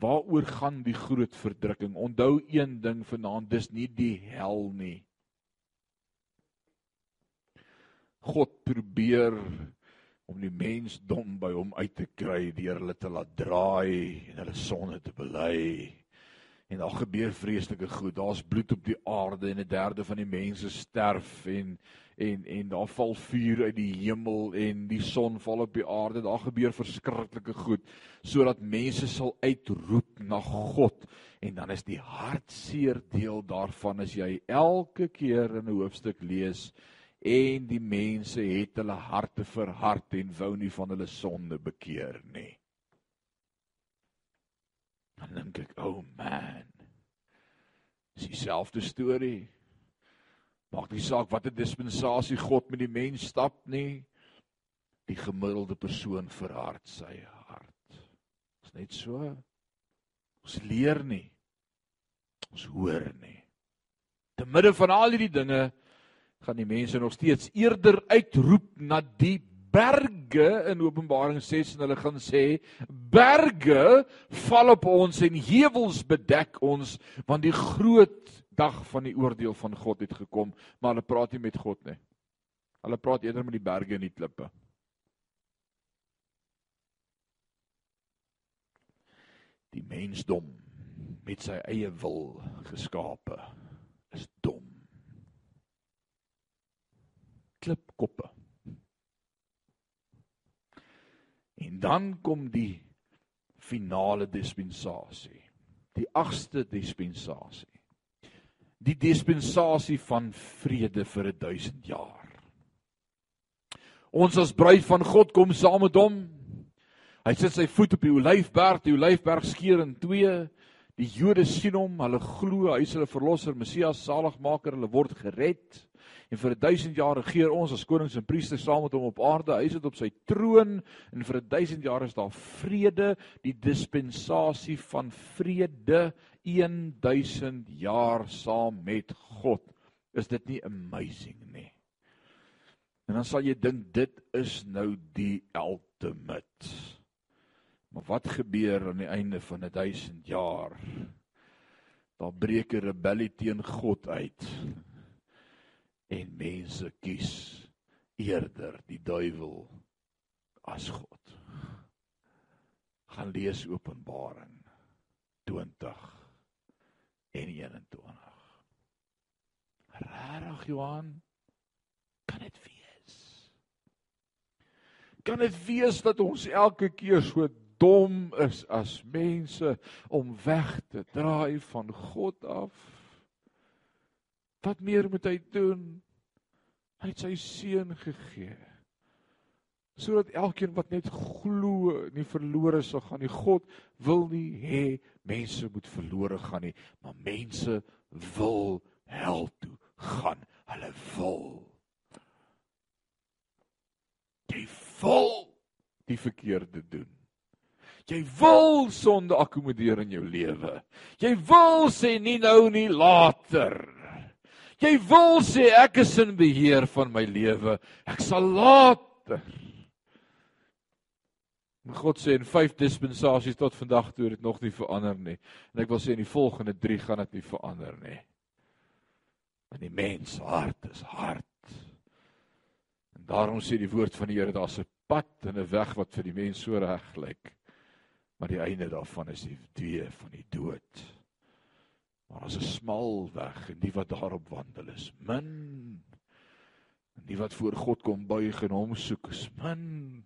Waaroor gaan die groot verdrukking? Onthou een ding vanaand, dis nie die hel nie. God probeer om die mens dom by hom uit te kry deur hulle te laat draai en hulle sonde te bely en daar gebeur vreeslike goed. Daar's bloed op die aarde en 'n derde van die mense sterf en en en daar val vuur uit die hemel en die son val op die aarde. Daar gebeur verskriklike goed sodat mense sal uitroep na God. En dan is die hartseer deel daarvan as jy elke keer in 'n hoofstuk lees en die mense het hulle harte verhard en wou nie van hulle sonde bekeer nie. Dan dink ek, "Oh man. Dis dieselfde storie. Maak nie saak watter dispensasie God met die mens stap nie. Die gemiddelde persoon verhard sy hart. Dis net so. Ons leer nie. Ons hoor nie. Te midde van al hierdie dinge gaan die mense nog steeds eerder uitroep na die berge in Openbaring 6 en hulle gaan sê berge val op ons en heuwels bedek ons want die groot dag van die oordeel van God het gekom maar hulle praat nie met God nie Hulle praat eerder met die berge en die klippe. Die mensdom met sy eie wil geskape is dom. Klipkoppe. En dan kom die finale dispensasie. Die agste dispensasie. Die dispensasie van vrede vir 1000 jaar. Ons as bruid van God kom saam met hom. Hy sit sy voet op die olyfberg, die olyfberg skeur in twee. Die Jode sien hom, hulle glo hy is hulle verlosser, Messias, saligmaker, hulle word gered. En vir 1000 jaar regeer ons as konings en priesters saam met hom op aarde. Hy sit op sy troon en vir 1000 jaar is daar vrede, die dispensasie van vrede 1000 jaar saam met God. Is dit nie amazing nie? En dan sal jy dink dit is nou die ultimate. Maar wat gebeur aan die einde van 1000 jaar? Daar breek 'n rebellie teen God uit. En mense kies eerder die duiwel as God. Gaan lees Openbaring 20 en 21. Rarig Johan, kan dit wees? Kan dit wees dat ons elke keer so dom is as mense om weg te draai van God af. Wat meer moet hy doen? Hy het sy seun gegee sodat elkeen wat net glo nie verlore sal gaan nie. God wil nie hê mense moet verlore gaan nie, maar mense wil hel toe gaan. Hulle wil. Jy wil die verkeerde doen. Jy wil sonde akkommodeer in jou lewe. Jy wil sê nie nou nie later. Jy wil sê ek is in beheer van my lewe. Ek sal later. Maar God sê in vyf dispensasies tot vandag toe het dit nog nie verander nie. En ek wil sê in die volgende 3 gaan dit nie verander nie. Want die mens hart is hard. En daarom sê die woord van die Here daar's 'n pad en 'n weg wat vir die mens so reg lyk maar die einde daarvan is die deur van die dood. Maar as 'n smal weg en die wat daarop wandel is min. En die wat voor God kom buig en hom soek is min.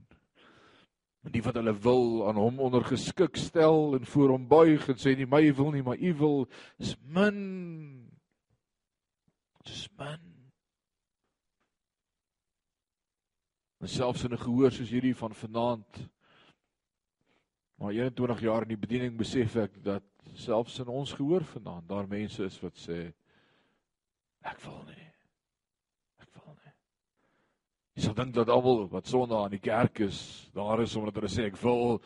En die wat hulle wil aan hom ondergeskik stel en voor hom buig en sê nie my wil nie, maar u wil is min. Dis min. En selfs in 'n gehoor soos hierdie van vanaand Maar 21 jaar in die bediening besef ek dat selfs in ons gehoor vandaan daar mense is wat sê ek wil nie. Ek wil nie. Jy sal dink dat almal wat sonde aan die kerk is, daar is omdat hulle sê ek wil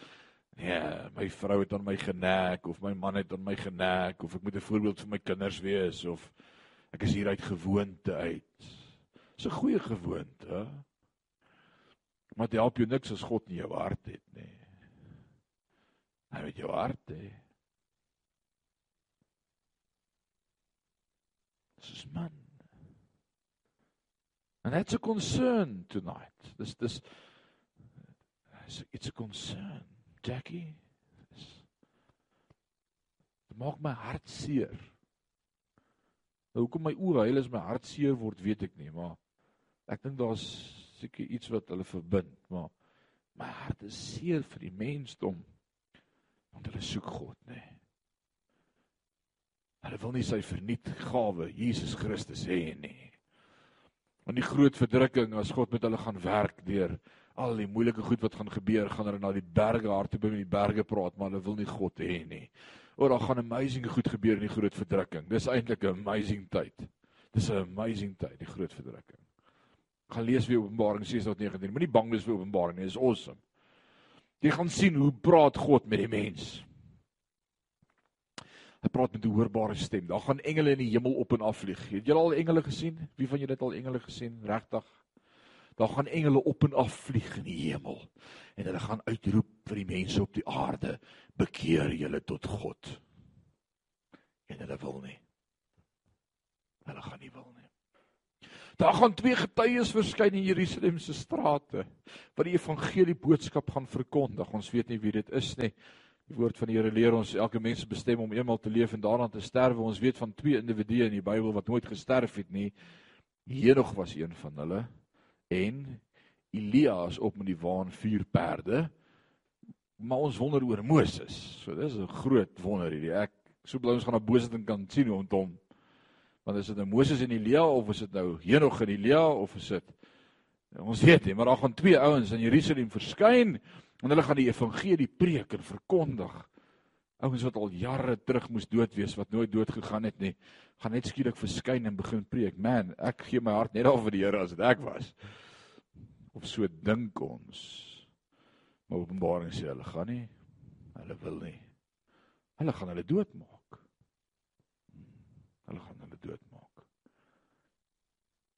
nee, my vrou het aan my genek of my man het aan my genek of ek moet 'n voorbeeld vir my kinders wees of ek is hier uit gewoonte uit. Dis 'n goeie gewoonte. Maar dit help jou niks as God nie jou hart het nie. Hart hè. Dis man. And that's a concern tonight. This this it's a concern, Jackie. Dit maak my hart seer. Nou hoekom my oë huil as my hart seer word, weet ek nie, maar ek dink daar's seker iets wat hulle verbind, maar my hart is seer vir die mensdom want hulle soek God, nê. Nee. Hulle wil nie sy verniet gawe Jesus Christus hê nie. Want die groot verdrukking as God met hulle gaan werk deur al die moeilike goed wat gaan gebeur, gaan hulle na die berge harte by die berge praat, maar hulle wil nie God hê nie. O, daar gaan amazing goed gebeur in die groot verdrukking. Dis eintlik 'n amazing tyd. Dis 'n amazing tyd, die groot verdrukking. Gaan lees weer Openbaring 6:19. Moenie bang wees vir Openbaring nie, dis awesome. Jy gaan sien hoe praat God met die mens. Hy praat met 'n hoorbare stem. Daar gaan engele in die hemel op en af vlieg. Het julle al engele gesien? Wie van julle het al engele gesien? Regtig? Daar gaan engele op en af vlieg in die hemel en hulle gaan uitroep vir die mense op die aarde: "Bekeer julle tot God." En hulle wil nie. Hulle gaan nie wil nie. Daar gaan twee getuies verskyn in Jerusalem se strate wat die evangelie boodskap gaan verkondig. Ons weet nie wie dit is nie. Die woord van die Here leer ons elke mens bestem om eenmal te leef en daarna te sterwe. Ons weet van twee individue in die Bybel wat nooit gesterf het nie. Henog was een van hulle en Elias op met die waan vuur perde. Maar ons wonder oor Moses. So dis 'n groot wonder hierdie. Ek so bly ons gaan na Boset en kan sien hoe hom Want is dit nou Moses en Elia of is dit nou Henog en Elia of is dit ons weet nie, maar daar gaan twee ouens in Jerusalem verskyn en hulle gaan die evangelie preek en verkondig. Ouens wat al jare terug moes dood wees, wat nooit dood gegaan het nie, gaan net skielik verskyn en begin preek. Man, ek gee my hart net al vir die Here as dit ek was. Of so dink ons. Maar Openbaring sê hulle gaan nie. Hulle wil nie. Hulle gaan hulle doodmaak. Hulle gaan hulle doodmaak.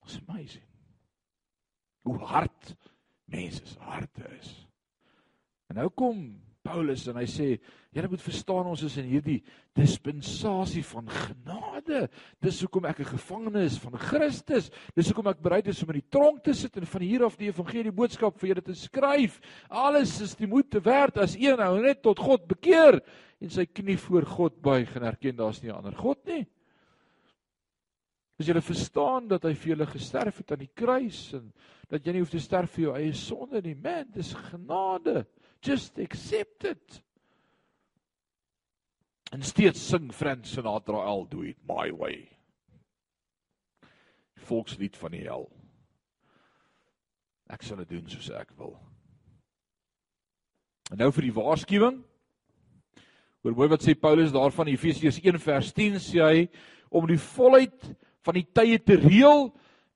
It's amazing. Hoe hard mense se harte is. En nou kom Paulus en hy sê julle moet verstaan ons is in hierdie dispensasie van genade. Dis hoekom ek 'n gevangene is van Christus. Dis hoekom ek bereid is om in die tronk te sit en van hier af die evangelie boodskap vir julle te skryf. Alles is die moeite werd as een ou net tot God bekeer en sy knie voor God buig en erken daar's nie 'n ander God nie. As jy verstaan dat hy vir julle gesterf het aan die kruis en dat jy nie hoef te sterf vir jou eie sonde nie, man, dis genade. Just accept it. En steeds sing Frans Sinatra al do it my way. Volkslied van die hel. Ek sal dit doen soos ek wil. En nou vir die waarskuwing. Hoor mooi wat sê Paulus daarvan Efesiërs 1 vers 10 sê hy om die volheid van die tye te reël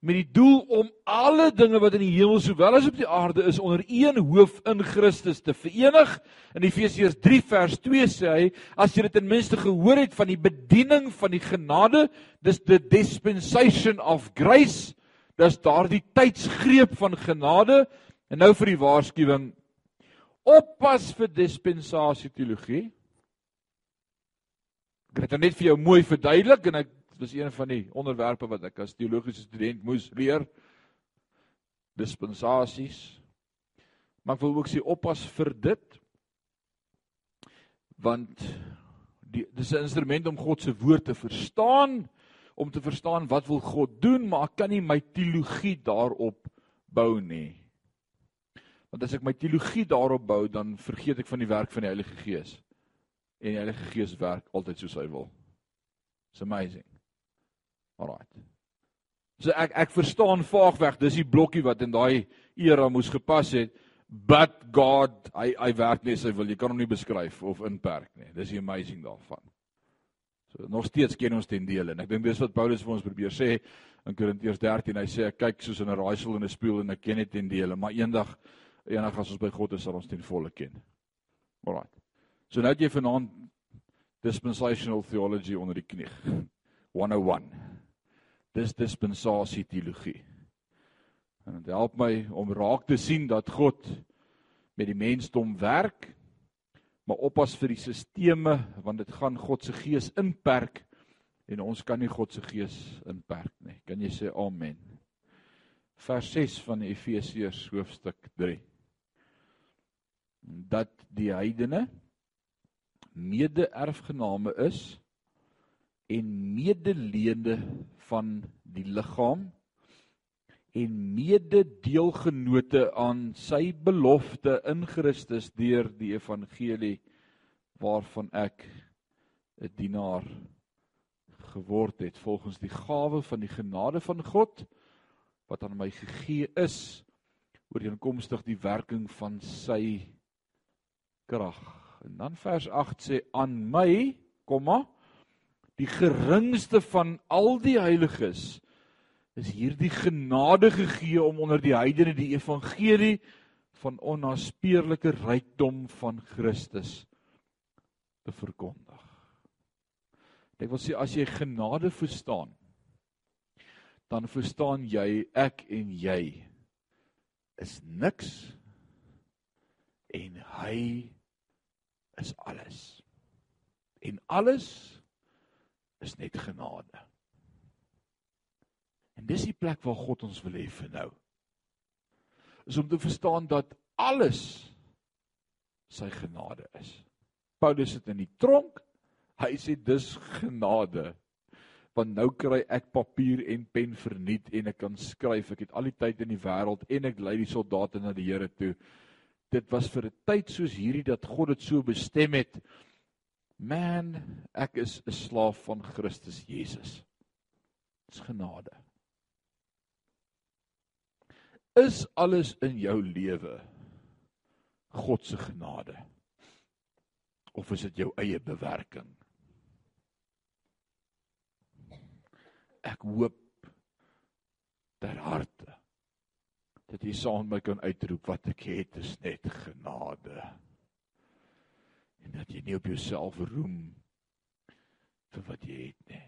met die doel om alle dinge wat in die hemel sowel as op die aarde is onder een hoof in Christus te verenig. In Efesiërs 3 vers 2 sê hy: "As dit ten minste gehoor het van die bediening van die genade, dis the dispensation of grace, dis daardie tydsgreep van genade." En nou vir die waarskuwing: Oppas vir dispensasie teologie. Ek het dit net vir jou mooi verduidelik en ek Was een van die onderwerpe wat ek as teologiese student moes leer. Dispensasies. Maar ek wil ook sê oppas vir dit. Want die dis 'n instrument om God se woord te verstaan, om te verstaan wat wil God doen, maar ek kan nie my teologie daarop bou nie. Want as ek my teologie daarop bou, dan vergeet ek van die werk van die Heilige Gees. En die Heilige Gees werk altyd soos hy wil. It's amazing. Alraait. So ek ek verstaan vaagweg, dis die blokkie wat in daai era moes gepas het. But God, hy hy werk net sy wil. Jy kan hom nie beskryf of inperk nie. Dis die amazing daarvan. So nog steeds ken ons ten dele en ek dink dis wat Paulus vir ons probeer sê in Korintiërs 13. Hy sê ek kyk soos in 'n raaisel in 'n spieël en ek ken dit ten dele, maar eendag eendag as ons by God is, sal ons ten volle ken. Alraait. So nou het jy vanaand dispensational theology onder die knie. 101. Dis dispensasie teologie. En dit help my om raak te sien dat God met die mensdom werk, maar oppas vir die sisteme want dit gaan God se gees inperk en ons kan nie God se gees inperk nie. Kan jy sê amen? Vers 6 van Efesiërs hoofstuk 3. Dat die heidene mede-erfgename is en medeleende van die liggaam en mededeelgenote aan sy belofte in Christus deur die evangelie waarvan ek 'n dienaar geword het volgens die gawe van die genade van God wat aan my gegee is ooreenkomstig die werking van sy krag. En dan vers 8 sê aan my, komma die geringste van al die heiliges is hierdie genade gegee om onder die heidene die evangelie van onnaspeurlike rykdom van Christus te verkondig. Ek wil sê as jy genade verstaan, dan verstaan jy ek en jy is niks en hy is alles. En alles is net genade. En dis die plek waar God ons wil hê vir nou. Is om te verstaan dat alles sy genade is. Paulus sit in die tronk. Hy sê dis genade. Want nou kry ek papier en pen verniet en ek kan skryf. Ek het al die tyd in die wêreld en ek lei die soldate na die Here toe. Dit was vir 'n tyd soos hierdie dat God dit so bestem het. Man, ek is 'n slaaf van Christus Jesus. Dis genade. Is alles in jou lewe God se genade? Of is dit jou eie bewerking? Ek hoop ter harte dat jy saam met my kan uitroep wat ek het is net genade. En dat jy nie op jouself roem vir wat jy het nie.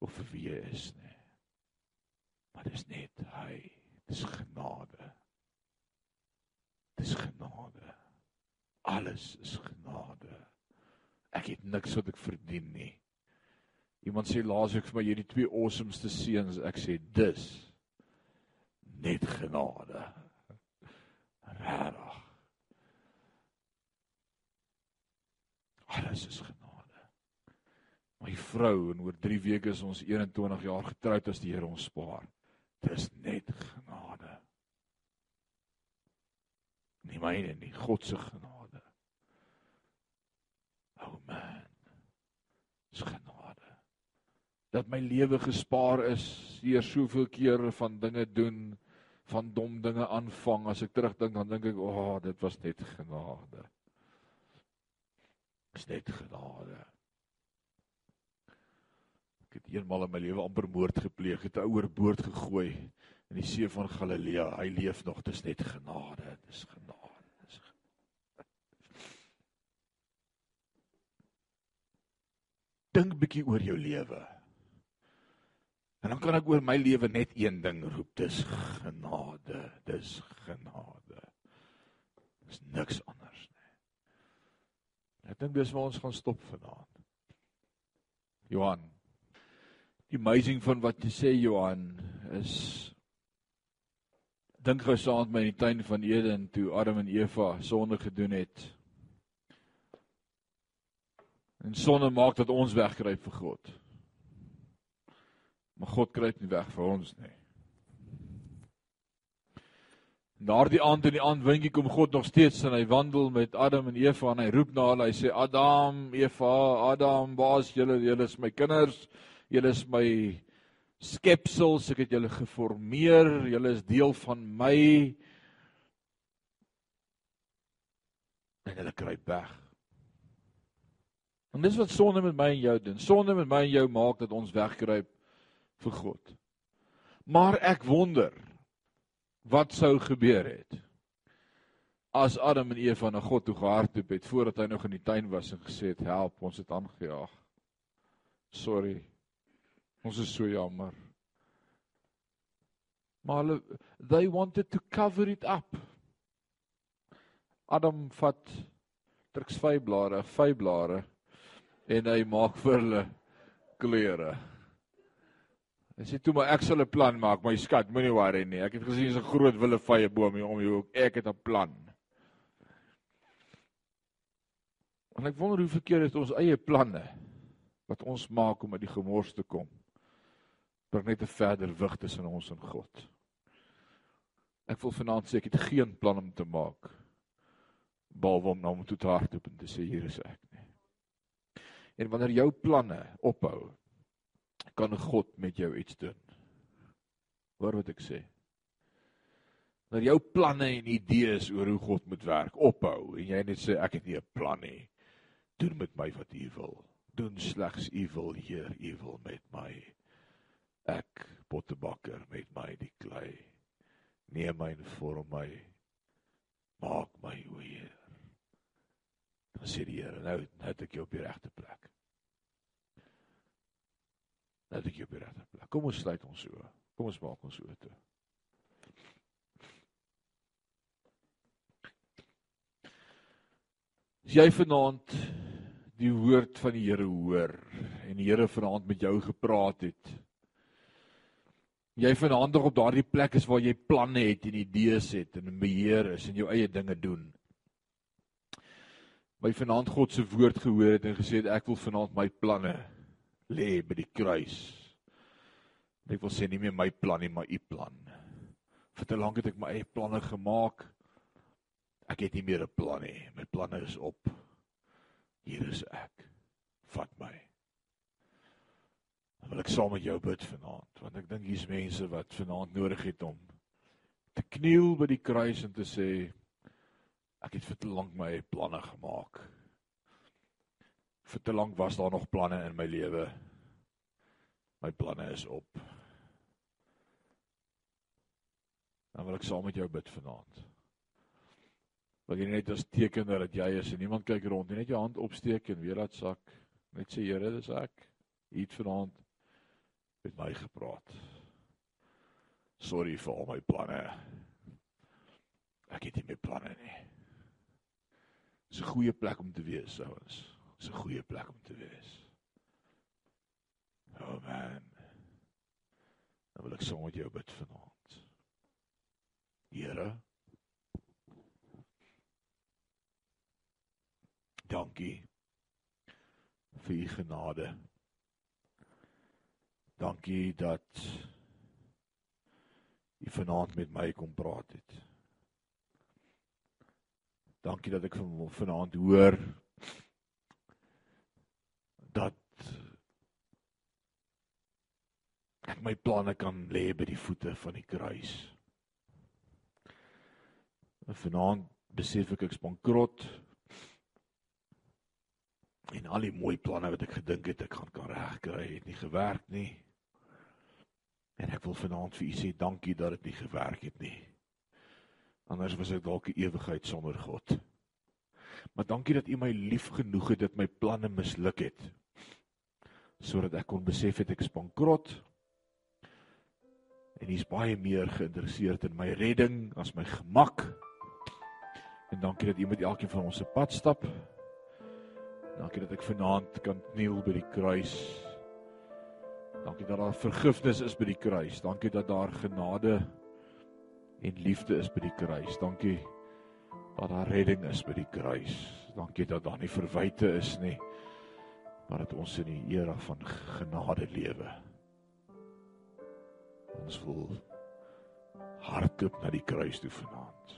Of vir wie jy is nie. Maar dis net hy. Dis genade. Dis genade. Alles is genade. Ek het niks wat ek verdien nie. Iemand sê laasweek vir my hierdie twee awesomeste seuns, ek sê dis net genade. Regtig. Alles is genade. My vrou en oor 3 weke is ons 21 jaar getroud as die Here ons spaar. Dis net genade. Nie myne nie, God se genade. O oh man. Dis genade dat my lewe gespaar is deur soveel kere van dinge doen van dom dinge aanvang as ek terugdink dan dink ek o oh, dit was net genade is net genade ek het eenmal in my lewe amper moord gepleeg het 'n ouer boord gegooi in die see van Galilea hy leef nog dis net genade dis genade dis dink bietjie oor jou lewe En dan kan ek oor my lewe net een ding roep, dis genade, dis genade. Dis niks anders. Ek dink dis waar ons gaan stop vanaand. Johan. Die amazing van wat jy sê Johan is dink gou saam met my in die tuin van Eden toe Adam en Eva sonde gedoen het. En sonde maak dat ons wegkruip vir God. Maar God kruip nie weg vir ons nie. Daardie aand in die aand windjie kom God nog steeds en hy wandel met Adam en Eva en hy roep na hulle. Hy sê Adam, Eva, Adam, waar is julle? Julle is my kinders. Julle is my skepsels. Ek het julle geformeer. Julle is deel van my. En hulle kruip weg. En dis wat sonde met my en jou doen. Sonde met my en jou maak dat ons wegkruip vir God. Maar ek wonder wat sou gebeur het as Adam en Eva na God toe gehardloop het voordat hy nog in die tuin was en gesê het help ons het aangejaag. Sorry. Ons is so jammer. Maar hulle they wanted to cover it up. Adam vat druks vyf blare, vyf blare en hy maak vir hulle klere. Hy sê toe maar ek sal 'n plan maak, my skat, moenie worry nie. Ek het gesien jy's 'n groot willevye boom hier om jou. Ek het 'n plan. En ek wonder hoe verkeerd is ons eie planne wat ons maak om uit die gemors te kom. Bring net 'n verder wig tussen ons en God. Ek wil vanaand sê ek het geen plan om te maak behalwe om na hom toe te hardloop en te sê hier is ek nie. En wanneer jou planne ophou, kan God met jou iets doen. Hoor wat ek sê. Dat jou planne en idees oor hoe God moet werk ophou en jy net sê ek het nie 'n plan nie. Doen met my wat U wil. Doen slegs U wil, Heer, U wil met my. Ek pottebakker met my die klei. Neem my en vorm my. Maak my, o Heer. Dan sê die Here, nou het ek jou op die regte plek dat ek jou op die regte plek. Kom ons sluit ons oë. Kom ons maak ons oë toe. As jy vanaand die woord van die Here hoor en die Here vanaand met jou gepraat het Jy vanaand op daardie plek is waar jy planne het en idees het en beheer is en jou eie dinge doen. My vanaand God se woord gehoor het en gesê het ek wil vanaand my planne lê by die kruis. Ek wil sê nie meer my plan nie, maar u plan. Vir te lank het ek my eie planne gemaak. Ek het nie meer 'n plan nie. My planne is op. Hier is ek. Vat my. Dan wil ek saam met jou bid vanaand, want ek dink hier's mense wat vanaand nodig het om te kniel by die kruis en te sê ek het vir te lank my planne gemaak. Vir te lank was daar nog planne in my lewe. My planne is op. Dan wil ek saam met jou bid vanaand. Wil jy net as teken dat jy is en niemand kyk rond nie, net jou hand opsteek en weer laat sak. Net sê Here, dis ek. U het vanaand met my gepraat. Sorry vir al my planne. Ek het nie meer planne nie. Dis 'n goeie plek om te wees, ouens. Dis 'n goeie plek om te wees. Oh man. Nou wil ek saam met jou bid vanaand. Here. Dankie vir u genade. Dankie dat u vanaand met my kom praat het. Dankie dat ek vanaand hoor dat ek my planne kan lê by die voete van die kruis. En vanaand besef ek ek is bankrot en al die mooi planne wat ek gedink het ek gaan kan regkry het nie gewerk nie. En ek wil vanaand vir u sê dankie dat dit nie gewerk het nie. Anders was ek dalk 'n ewigheid sonder God. Maar dankie dat u my lief genoeg het dat my planne misluk het. Sodat ek kon besef het ek is bankrot. En hy's baie meer geïnteresseerd in my redding as my gemak. En dankie dat u met elkeen van ons se pad stap. Dankie dat ek vanaand kan kniel by die kruis Dankie dat daar vergifnis is by die kruis. Dankie dat daar genade en liefde is by die kruis. Dankie dat daar redding is by die kruis. Dankie dat daar nie verwyte is nie, maar dat ons in die era van genade lewe. Ons wil hardloop na die kruis toe vanaand.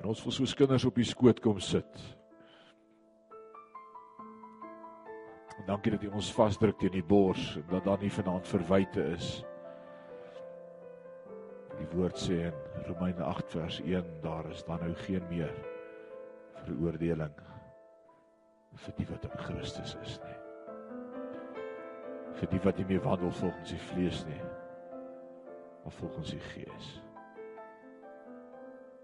En ons wil soos kinders op die skoot kom sit. En dankie dat U ons vasdruk teen die bors en dat daar nie vanaand verwyte is. Die woord sê in Romeine 8 vers 1 daar is dan nou geen meer veroordeling vir die wat in Christus is nie. Vir die wat nie meer wandel volgens die vlees nie, maar volgens die Gees.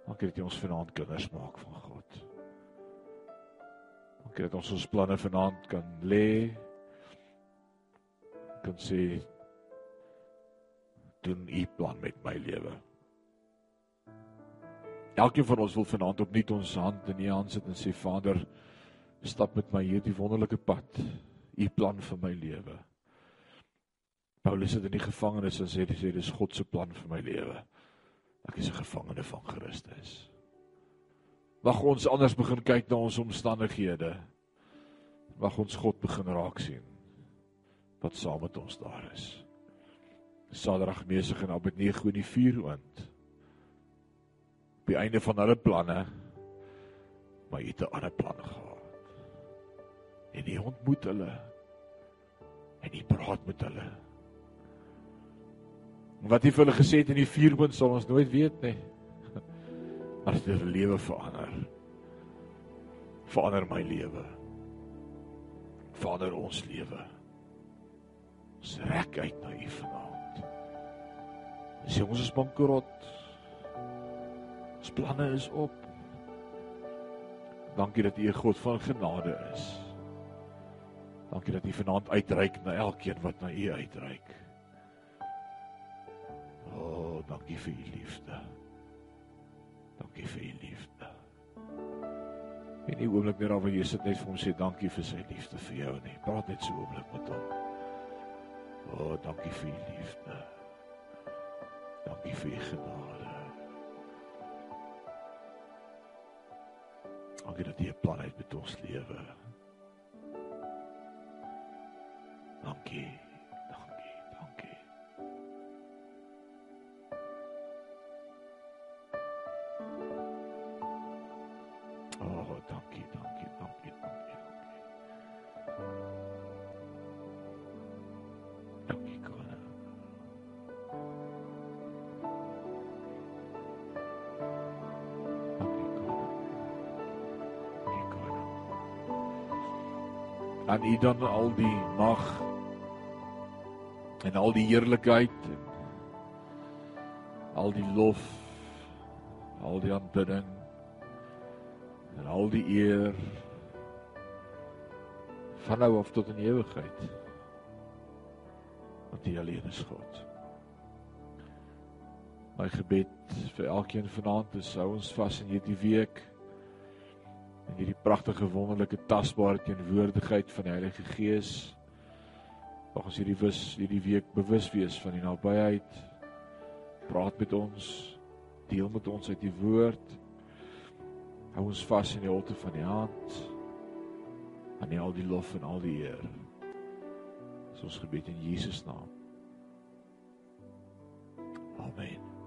Dankie dat U ons vanaand kinders maak van God. Dankie dat ons ons planne vanaand kan lê. Kan sê doen u plan met my lewe. Elkeen van ons wil vanaand opnuut ons hand in u hand sit en sê Vader, stap met my hierdie wonderlike pad. U plan vir my lewe. Paulus het in die gevangenis en sê dis dis God se plan vir my lewe. Ek is 'n gevangene van Christus. Mag ons anders begin kyk na ons omstandighede. Mag ons God begin raak sien wat saam met ons daar is. Saterdag mesig en Abednego in die vuuroond. Op die einde van hulle planne maar jy het 'n ander plan gehad. En jy ontmoet hulle en jy praat met hulle. Wat jy vir hulle gesê het in die vuuroond sal ons nooit weet nie as dit lewe verander. Verander my lewe. Verander ons lewe. Ons rek uit na U vanaand. Sê ons is bankrot. Ons planne is op. Dankie dat U 'n God van genade is. Dankie dat U vanaand uitreik na elkeen wat na U uitreik. O, oh, dankie vir U liefde. Dankie vir u liefde. En die oomblik net waar jy sit net vir hom sê dankie vir sy liefde vir jou nie. Praat net so oomblik met hom. O, oh, dankie vir u liefde. Dankie vir u genade. Dankie dat u 'n plan het met ons lewe. Dankie. Dankie. Dankie. Oh, dankie, dankie, dankie, dankie. Dankie, koning. Dankie, koning. Dankie, koning. Aan U dan al die mag en al die heerlikheid en al die lof, al die aanbidding en al die eer van nou af tot in ewigheid. Want U alleen is God. My gebed vir elkeen vanaand is hou ons vas in hierdie week in hierdie pragtige wonderlike tasbare teenwoordigheid van die Heilige Gees. Mag ons hierdie wis hierdie week bewus wees van die nabyheid. Praat met ons, deel met ons uit die woord. Hou ons vas in die holte van die hand. Aan al die lof en al die eer. Dis ons gebed in Jesus naam. Amen.